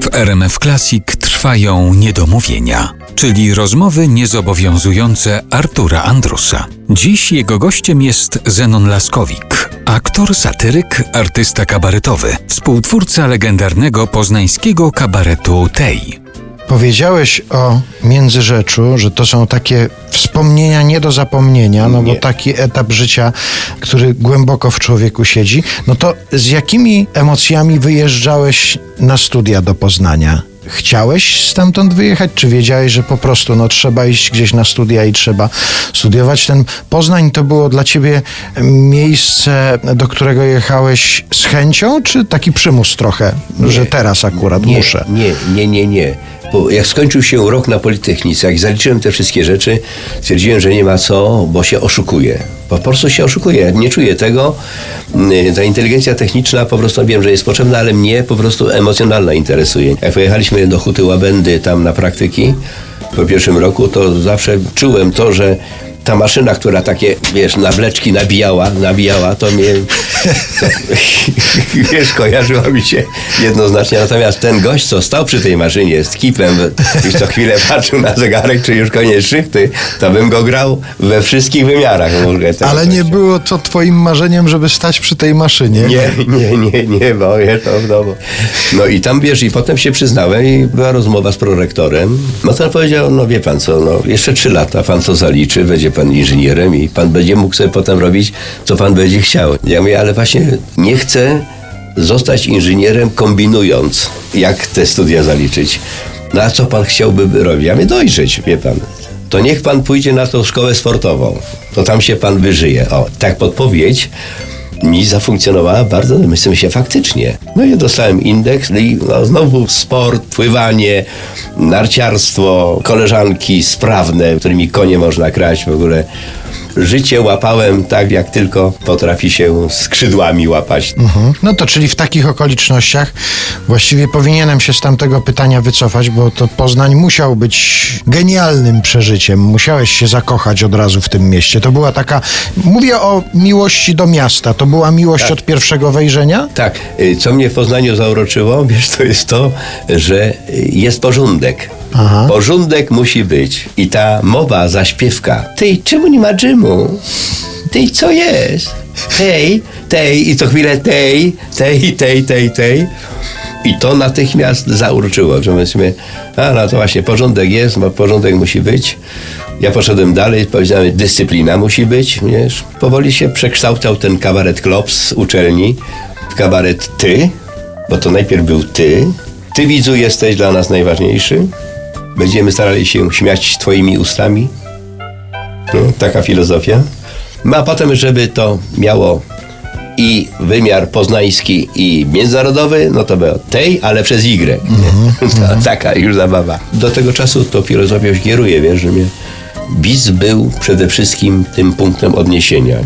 W RMF Classic trwają niedomówienia, czyli rozmowy niezobowiązujące Artura Andrusa. Dziś jego gościem jest Zenon Laskowik, aktor, satyryk, artysta kabaretowy, współtwórca legendarnego poznańskiego kabaretu Tej. Powiedziałeś o Międzyrzeczu, że to są takie wspomnienia nie do zapomnienia, no bo Nie. taki etap życia, który głęboko w człowieku siedzi. No to z jakimi emocjami wyjeżdżałeś na studia do Poznania? Chciałeś stamtąd wyjechać, czy wiedziałeś, że po prostu no, trzeba iść gdzieś na studia i trzeba studiować? Ten Poznań to było dla ciebie miejsce, do którego jechałeś z chęcią, czy taki przymus trochę, że teraz akurat Nie, muszę? nie, nie, nie, nie. Bo jak skończył się rok na Politechnice, jak zaliczyłem te wszystkie rzeczy, stwierdziłem, że nie ma co, bo się oszukuje. Po prostu się oszukuje. Nie czuję tego. Mm, Ta inteligencja techniczna po prostu wiem, że jest potrzebna, ale mnie po prostu emocjonalna interesuje. Jak pojechaliśmy do Huty Łabędy tam na praktyki po pierwszym roku, to zawsze czułem to, że ta maszyna, która takie, wiesz, nawleczki nabijała, nabijała, to mnie, to, wiesz, kojarzyła mi się jednoznacznie. Natomiast ten gość, co stał przy tej maszynie z kipem i co chwilę patrzył na zegarek, czy już koniec szychty, to bym go grał we wszystkich wymiarach. Ale nie było to twoim marzeniem, żeby stać przy tej maszynie. Nie, nie, nie, nie, bo to w domu. No i tam wiesz, i potem się przyznałem i była rozmowa z prorektorem. No to on powiedział, no wie pan co, no jeszcze trzy lata pan to zaliczy, będzie pan inżynierem i pan będzie mógł sobie potem robić, co pan będzie chciał. Ja mówię, ale właśnie nie chcę zostać inżynierem kombinując, jak te studia zaliczyć. No a co pan chciałby robić? Ja mówię, dojrzeć, wie pan. To niech pan pójdzie na tą szkołę sportową. To tam się pan wyżyje. O, tak podpowiedź mi zafunkcjonowała bardzo, myślę się faktycznie. No i dostałem indeks no i no, znowu sport, pływanie, narciarstwo, koleżanki sprawne, którymi konie można grać w ogóle. Życie łapałem tak, jak tylko potrafi się skrzydłami łapać. Mhm. No to czyli w takich okolicznościach właściwie powinienem się z tamtego pytania wycofać, bo to Poznań musiał być genialnym przeżyciem. Musiałeś się zakochać od razu w tym mieście. To była taka. Mówię o miłości do miasta. To była miłość od pierwszego wejrzenia? Tak, y, co mnie w Poznaniu zauroczyło, wiesz, to jest to, że jest porządek. Aha. Porządek musi być. I ta mowa, zaśpiewka. Tej, czemu nie ma dżymu? Tej, co jest? Tej, tej i co chwilę tej, tej, tej, tej, tej. I to natychmiast zauroczyło, że myśmy, a no to właśnie porządek jest, bo porządek musi być. Ja poszedłem dalej, powiedziałem, dyscyplina musi być, wiesz. Powoli się przekształcał ten kabaret Klops z uczelni w kabaret Ty, bo to najpierw był Ty. Ty, widzu, jesteś dla nas najważniejszy. Będziemy starali się śmiać Twoimi ustami. No, taka filozofia. No, a potem, żeby to miało i wymiar poznański i międzynarodowy, no to było tej, ale przez Y. to, taka już zabawa. Do tego czasu to filozofią się kieruje, wiesz, że mnie Biz był przede wszystkim tym punktem odniesienia.